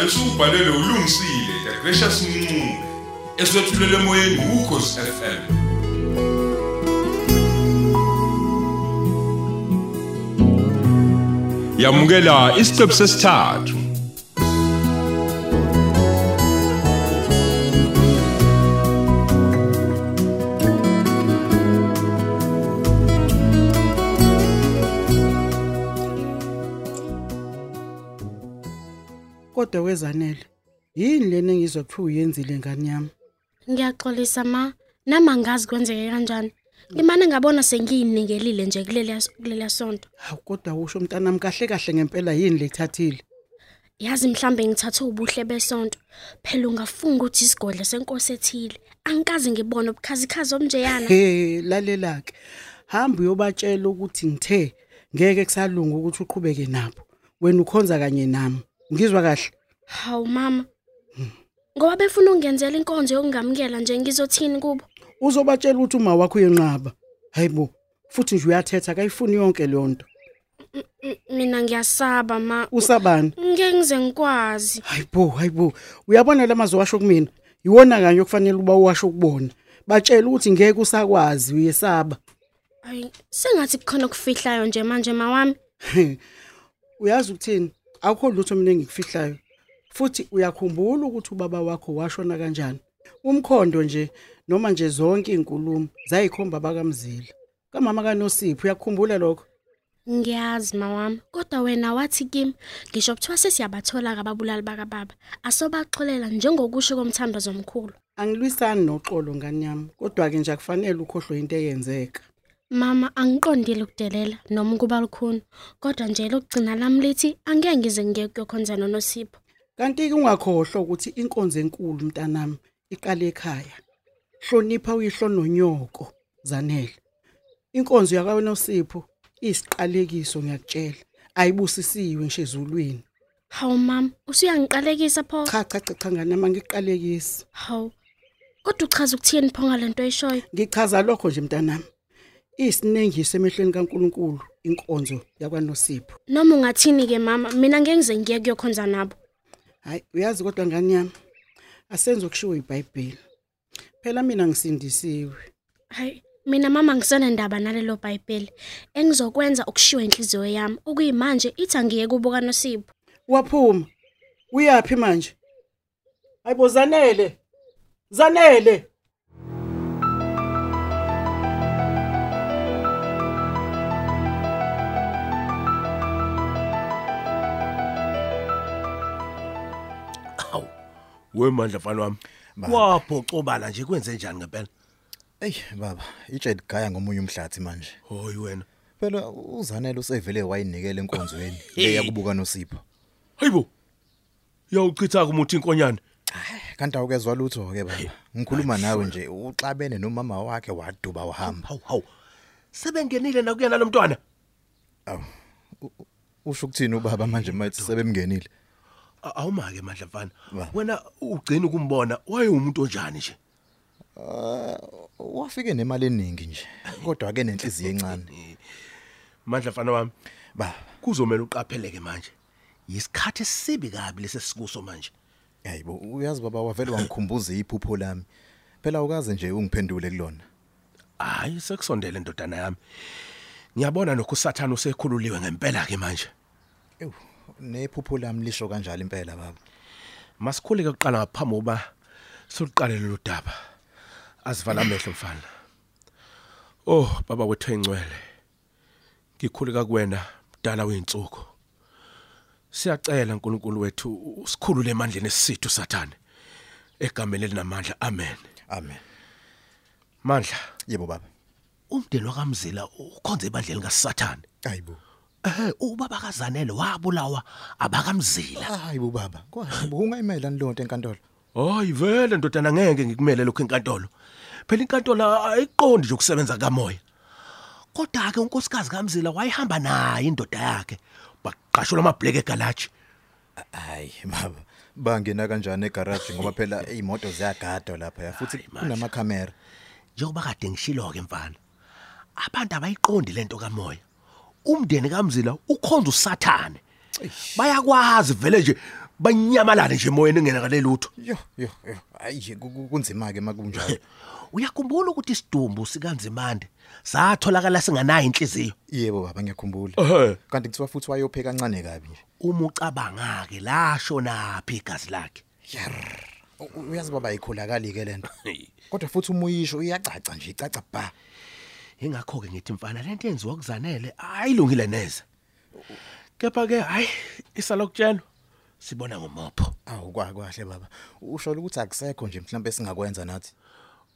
sihlale siubhalelwe ulungisile the gracious mncube eswetshulele emoyeni ukhosi FM yamukela isiqephu sesithathu. Kodwa wezanele, yini lena engizwa kuthiwa uyenzile ngani yami? Ngiyaxolisa ma, nama ngazi kwenzeke kanjani. Imane ngabona sengiyinikelile nje kuleli kuleli sonto. Hawu kodwa usho mntanami kahle kahle ngempela yini lethathile? Yazi mhlambe ngithathe ubuhle besonto. Phela ungafunga ukuthi isigodle senkosi ethile. Angikaze ngibone ubukhazikhazi omnjeyana. He lalela ke. Hamba uyobatshela ukuthi ngithe ngeke kusalunga ukuthi uqhubeke nabo. Wena ukhonza kanye nami. Ngizwa kahle. Hawu mama. Ngoba befuna ungenzela inkonzo yokungamukela nje ngizothini kubo. Uzobatshela ukuthi uma wakho uyenqaba. Hayibo. Futhi nje uyathetha akayifuni yonke leyo nto. Mina ngiyasaba ma. Usabani? Ngeke ngize ngikwazi. Hayibo, hayibo. Uyabona lamazwi washo kumina? Iwona kanye okufanele uba uwasho kubona. Batshela ukuthi ngeke usakwazi uyesaba. Hayi, sengathi kukhona okufihlayo nje manje mawami. Uyazi ukuthini? Akukho lutho mina engikufihlayo. Futhi uyakhumbula ukuthi ubaba wakho washona kanjani? Umkhondo nje noma nje zonke izinkulumo zayikhomba bakamzila. Kamama kaNosipho uyakhumbula lokho? Ngiyazi mawami, kodwa wena wathi kimi ngisho kuthiwa sesiyabathola kababulali bakababa. Asobaxolela njengokusho komthandazo omkhulu. Angilwisani noxolo ngani yami, kodwa ke nje akufanele ukhohlwe into eyenzeka. Mama angiqondile ukudelela noma kuba lukhuni, kodwa nje lokugcina lami lithi angeke ngize ngiye kuyokhonza noNosipho. Kanti ke ungakhohlwa ukuthi inkonzo enkulu mntanami iqale ekhaya. Hlonipha uyihlo nonyoko zanele. Inkonzo yakwaNosipho isiqalekiso ngiyakutshela. Ayibusisiwe ngisho ezulwini. Hawu mama, usuyangiqalekisa pho. Cha cha cha cha ngani mama ngiqalekisi. Hawu. Kodwa uchaza ukuthini pho ngalento oyishoyo? Ngichaza lokho nje mntanami. Isinengiso emehlweni kaNkuluNkulu inkonzo yakwaNosipho. Noma ungathini ke mama, mina ngeke ngize ngiye kuyokhonza nabo. Hayi uyazi kodwa ngani yami asenze okushiwo iBhayibheli. Phela mina ngisindisiwe. Hayi, mina mama ngisana ndaba nalelo Bhayibheli. Engizokwenza ukushiwa inhliziyo yami, okuyimanje ithi angiye kubo kaNosipho. Waphuma. Uyapi manje? Hayibo zanele. Wemandla mfana wami. Waphoxobala nje kwenze njani ngempela? Ey baba, itshe ligaya ngomunye umhlathi manje. Hoyi wena. Phela uzanele usevele wayinikela enkonzweni leya kubuka noSipho. Hayibo. Yawuchitha kumuthi inkonyane. Kanti awukezwa lutho ke baba. Ngikhuluma nawe nje uxabene nomama wakhe waduba wahamba. Hawu hawu. Sebengenile nakuyena lo mntwana. Awu. u- u- Usho ukuthini ubaba manje mathi sebemngenile? A- Awuma ke mandla mfana. Ba. Wena ugcina ukumbona wayewumuntu onjani nje? Wafike nemali eningi nje. Kodwa ke nenhliziyo encane. Mandla mfana wami. Ba, Kuzomela uqapheleke manje. Yisikhathi sibi kabi lesesikuso manje. hayibo uyazi baba wavele wangikhumbuza iphupho lami. Phela ukaze nje ungiphendule kulona. Hayi sekusondele ndodana yami. Ngiyabona nokho usathana usekhululiwe ngempela ke manje. Ew, nephupho lami lisho kanjalo impela baba. Masikhuleke kuqala ngaphambi kuba siqale lolu daba. Asivala amehlo mfana. Oh baba wethu engcwele. Ngikhuleka kuwena mdala weinsuku. Siyacela uNkulunkulu wethu usikhulule emandleni esithu sathane. Egameni elinamandla. Amen. Amen. Mandla, Yebo baba. umndeni wakamzila ukhonze ebandleni kaSathane. Hayibo. Eh ubaba kaZanele wabulawa abakamzila. Hayibo baba. Kwayibo ungayimela nilonto enkantolo. Hayi vele ndodana ngeke ngikumele lokho enkantolo. Phela inkantolo ayiqondi nje ukusebenza kamoya. Kodwa ke unkosikazi kaMzila wayihamba naye indoda yakhe. Baqashula amabhleke egalaji. Hayi baba. Bangena kanjani egarage ngoba phela izimoto ziyagadwa lapha futhi Hayi, manje. kunamakhamera. Njengoba kade ngishilo ke mfana. Abantu abayiqondi lento kamoya. Umndeni kaMzila ukhonza uSathane. Bayakwazi vele nje banyamalale nje emoyeni engenakale lutho Yo yo yo ayi ku- ku- kunzima ke makunjalo. uyakhumbula ukuthi isidumbu sikanzimande satholakala singanayo inhliziyo Yebo baba ngiyakhumbula. ehe Kanti kuthiwa futhi wayophe kancane kabi nje. uma ucabanga ke lasho naphi igazi lakhe Yar. U- u- Uyazi baba ayikholakali ke lento. Kodwa futhi umuyisho uyacaca nje icaca ba. Ingakho ke ngithi mfana lento yenziwa kuzanele ayilungile neze kepha ke hayi isalokutshela sibona ngomopho Awu kwa kahle baba. Usho ukuthi akusekho nje mhlawumbe singakwenza nathi.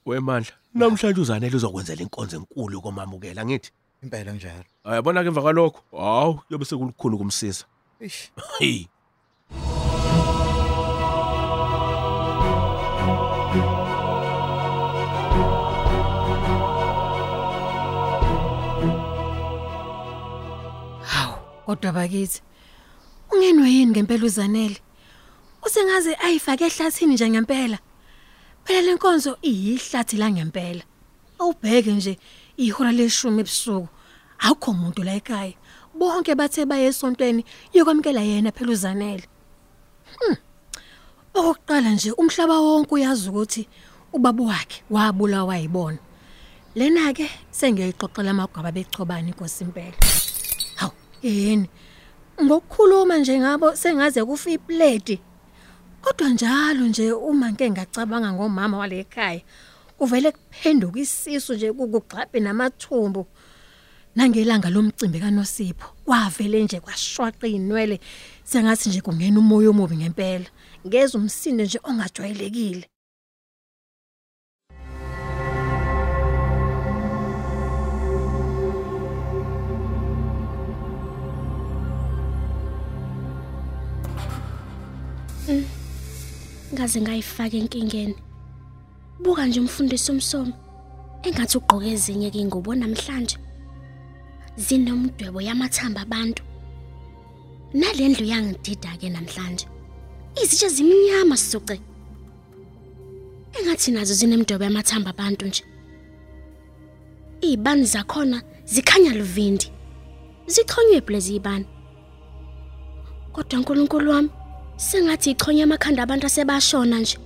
wemandla namhlanje uzanele uzokwenzela inkonzo enkulu yokumamukela ngithi Impela njalo. ayabona ke emva kwalokho hawu yobe sekulukhulu kumsiza Ish. Kodwa bakithi. Ungenwe yini ngempela uzanele? Usengaze ayifake ehlathini nje ngempela. Phela lenkonzo iyihlathi la ngempela. Awubheke nje ihora leshumi ebusuku. Akukho umuntu la ekhaya. Bonke bathe baye esontweni yokwamkela yena phela uzanele. Hmm. Okokuqala nje umhlaba wonke uyazi ukuthi ubaba wakhe wabulawa yibona. Lena ke sengiyayixoxela amagwaba bechobani inkosi impela. Yini? Ngokukhuluma nje ngabo sengaze kufa iplate. Kodwa njalo nje uma ngeke ngacabanga ngomama wale ekhaya, kuvele kuphenduka isisu nje kukugxabhe namathumbu. Nangelanga lomcimbi kaNosipho, kwavele nje kwashwaqa inwele sengathi nje kungena umoya omubi ngempela. Ngeza umsindo nje ongajwayelekile. Ngaze ngayifaka enkingeni. Buka nje umfundisi umsomo engathi ugqoke ezinye ke ingubo namhlanje. Zinomdwebo yamathamba abantu. Nalendlu yangidida ke namhlanje izitshe zimnyama sisoce engathi nazo zinemdwebo yamathamba abantu nje. Izibani zakhona zikhanya luvindi zichonywe blezi ibani kodwa uNkulunkulu wami sengathi ichonye amakhanda abantu asebashona nje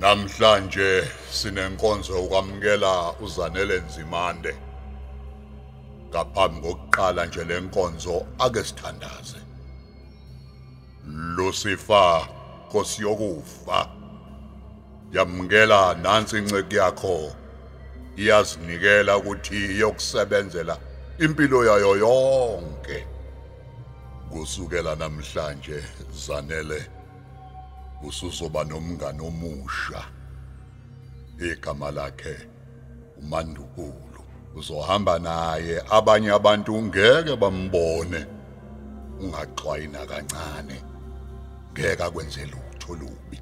Namhlanje sinenkonzo ukwamkela uzanele Nzimande. Ngaphambi kokuqala nje lenkonzo ake sithandaze. Lucifer Nkosi yokufa. Yamkela nansi inceke yakho. Iyazinikela ukuthi iyokusebenzela impilo yayo yonke. Kusukela namhlanje zanele usuzoba nomngane omusha. Igama lakhe umandukulu. Uzohamba naye abanye abantu ngeke bambone. Ungaxwayina kancane. Ngeke akwenze lutho lubi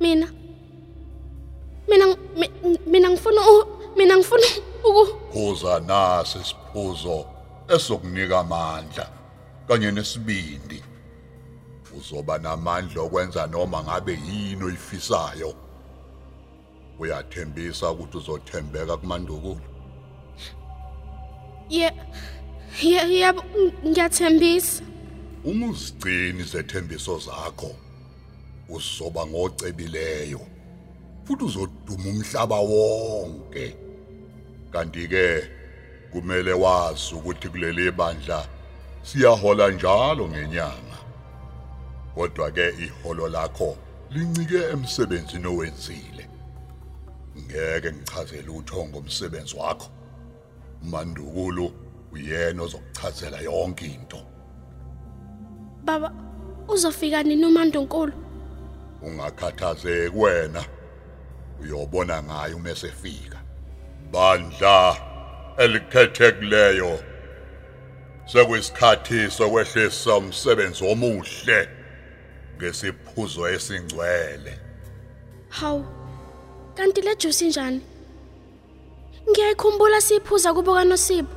mina? Mina mi- mina ngifuna mina ngifuna uku phuza nasi isiphuzo esokunika amandla kanye nesibindi. Uzoba namandla okwenza noma ngabe yini oyifisayo. Uyathembisa ukuthi uzothembeka kumandukulu ye ye yebo ngiyathembisa. Uma uzigcina izethembiso zakho uzoba ngocebileyo futhi uzoduma umhlaba wonke. Kanti ke kumele wazi ukuthi kuleli bandla siyahola njalo ngenyanga kodwa ke iholo lakho lincike emsebenzini owenzile. Ngeke ngichazele utho ngomsebenzi wakho. Mandukulu uyena ozokuchazela yonke into. Baba uzofika nini umandunkulu? Ungakhathazeki wena. Uyobona ngayo uma esefika. Bandla elikhethekileyo. Sekuyisikhathi sokwehlisa umsebenzi omuhle ngesiphuzo esingcwele. Hawu kanti le juice njani ngiyayikhumbula siphuza kubo kaNosipho.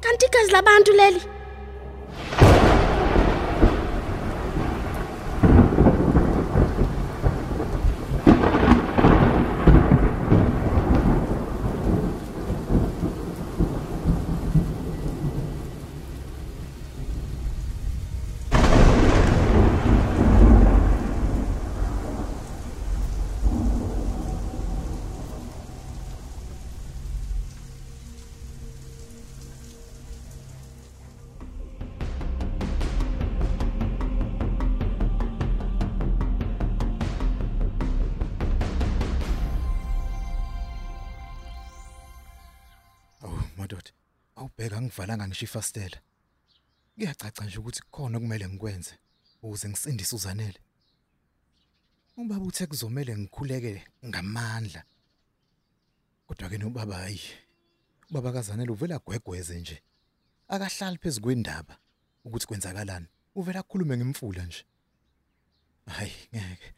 Kanti igazi labantu leli awubheka ngivalanga ngisho ifastela. Kuyacaca nje ukuthi khona kumele ngikwenze ukuze ngisindise uzanele. Ubaba uthe kuzomela ngikhuleke ngamandla. Kodwa ke nobaba hayi ubaba kazanele uvela gwegweze nje. Akahlali phezulu kwendaba ukuthi kwenzakalani uvela akhulume ngemfula nje. Hayi ngeke.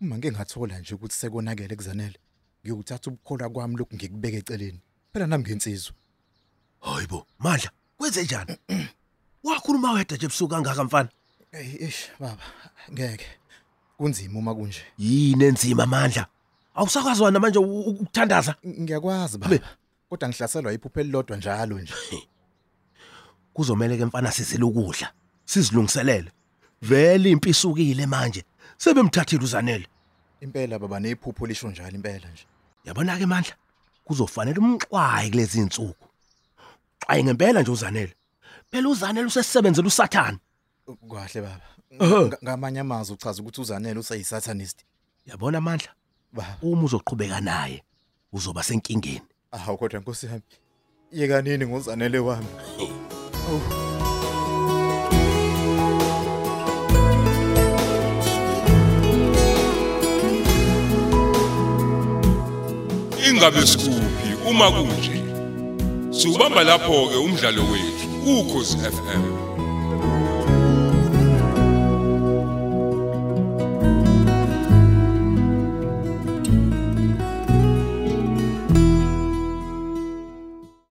Uma ngeke ngathola nje ukuthi sekonakele kuzanele ngiyokuthatha ubukhola kwami lokhu ngikubeka eceleni. Phela nami ngensizwa hayibo mandla kwenze njani? Wakhuluma wedwa nje ebusuku kangaka mfana? Hey ish baba ngeke. Kunzima uma kunje. Yini enzima mandla? Awusakwazi wena manje ukuthandaza? Ngiyakwazi baba. Kodwa ngihlaselwa iphupho elilodwa njalo nje. Kuzomela ke mfana sizile ukudla sizilungiselele. Vele impi isukile manje sebemthathile uzanele. Impela baba nephupho lisho njalo impela nje. Yabona ke mandla kuzofanele umxwayi kulezi insuku xwaye ngempela nje uzanele. Phela uzanele usesebenzela usathana kahle baba. Ehhe. Nga- ngamanye amazwi uchaza ukuthi uzanele usayisatanist. Yabona mandla baba uma uzoqhubeka naye uzoba senkingeni. Awu kodwa nkosi yami yeka nini ngozanele wami ingabe sikuphi? Uma kunje. Siubamba lapho ke umdlalo wethu ukhozi FM